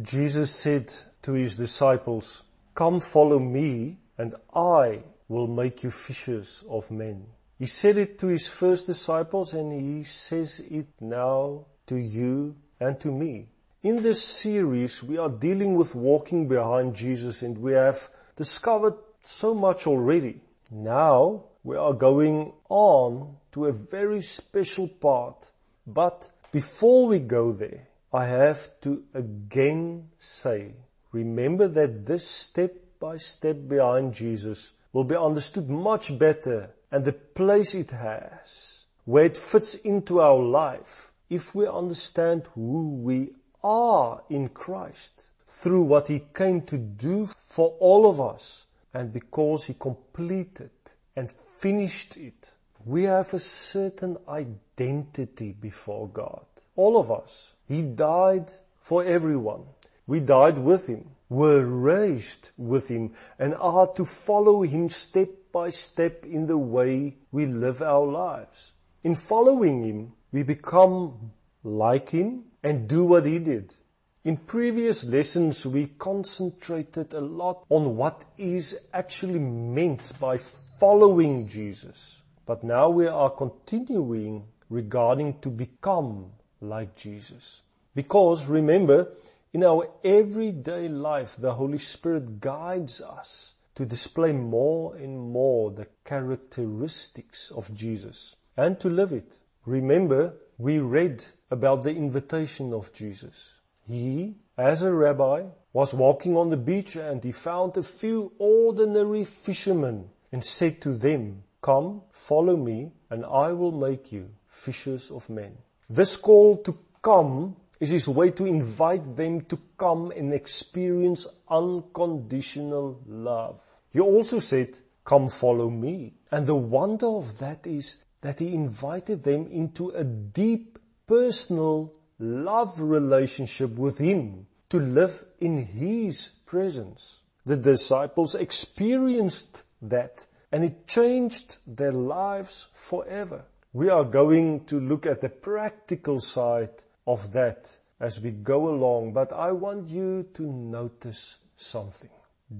Jesus said to his disciples, Come follow me and I will make you fishers of men. He said it to his first disciples and he says it now to you and to me. In this series, we are dealing with walking behind Jesus and we have discovered so much already. Now we are going on to a very special part. But before we go there, I have to again say, remember that this step by step behind Jesus will be understood much better and the place it has, where it fits into our life, if we understand who we are in Christ through what He came to do for all of us and because He completed and finished it. We have a certain identity before God. All of us. He died for everyone. We died with Him, were raised with Him, and are to follow Him step by step in the way we live our lives. In following Him, we become like Him and do what He did. In previous lessons, we concentrated a lot on what is actually meant by following Jesus. But now we are continuing regarding to become like Jesus. Because remember, in our everyday life, the Holy Spirit guides us to display more and more the characteristics of Jesus and to live it. Remember, we read about the invitation of Jesus. He, as a rabbi, was walking on the beach and he found a few ordinary fishermen and said to them, Come, follow me, and I will make you fishers of men. This call to come is his way to invite them to come and experience unconditional love. He also said, come follow me. And the wonder of that is that he invited them into a deep personal love relationship with him to live in his presence. The disciples experienced that and it changed their lives forever. We are going to look at the practical side of that as we go along, but I want you to notice something.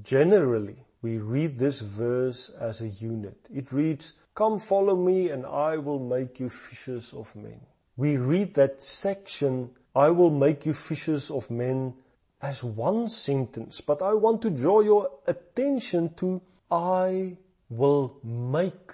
Generally, we read this verse as a unit. It reads, Come follow me and I will make you fishers of men. We read that section, I will make you fishers of men as one sentence, but I want to draw your attention to I will make,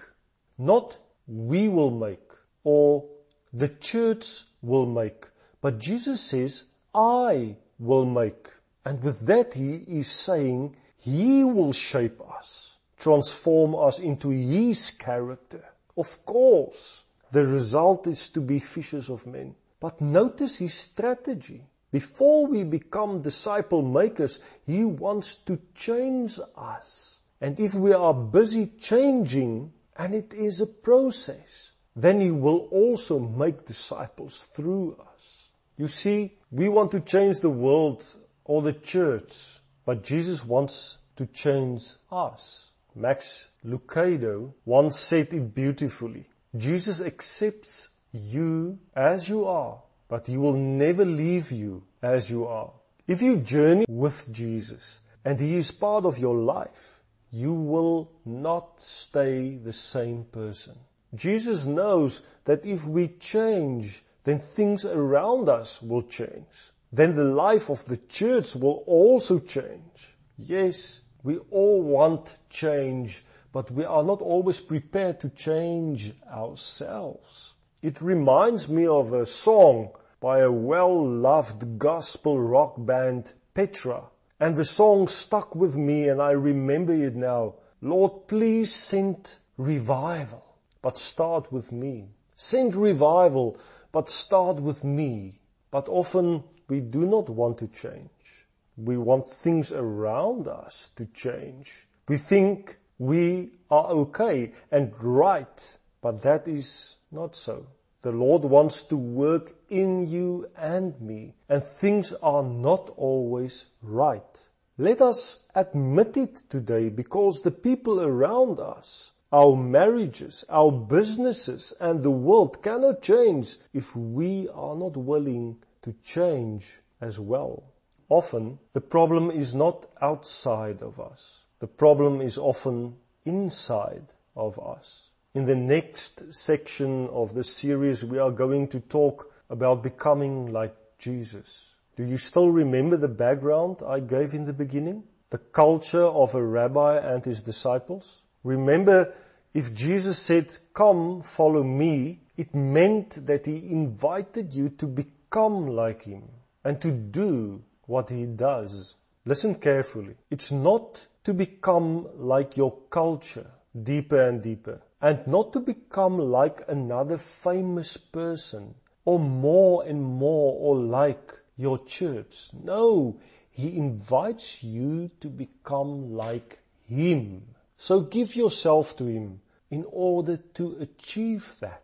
not we will make or the church will make. But Jesus says, I will make. And with that he is saying, he will shape us, transform us into his character. Of course, the result is to be fishers of men. But notice his strategy. Before we become disciple makers, he wants to change us. And if we are busy changing, and it is a process, then he will also make disciples through us. You see, we want to change the world or the church, but Jesus wants to change us. Max Lucado once said it beautifully. Jesus accepts you as you are, but he will never leave you as you are. If you journey with Jesus and he is part of your life, you will not stay the same person. Jesus knows that if we change, then things around us will change. Then the life of the church will also change. Yes, we all want change, but we are not always prepared to change ourselves. It reminds me of a song by a well-loved gospel rock band, Petra. And the song stuck with me and I remember it now. Lord, please send revival but start with me. Send revival, but start with me. But often we do not want to change. We want things around us to change. We think we are okay and right, but that is not so. The Lord wants to work in you and me, and things are not always right. Let us admit it today because the people around us our marriages, our businesses and the world cannot change if we are not willing to change as well. often the problem is not outside of us. The problem is often inside of us. In the next section of the series, we are going to talk about becoming like Jesus. Do you still remember the background I gave in the beginning? The culture of a rabbi and his disciples? Remember, if Jesus said, come, follow me, it meant that he invited you to become like him and to do what he does. Listen carefully. It's not to become like your culture, deeper and deeper, and not to become like another famous person, or more and more, or like your church. No, he invites you to become like him. So give yourself to him in order to achieve that.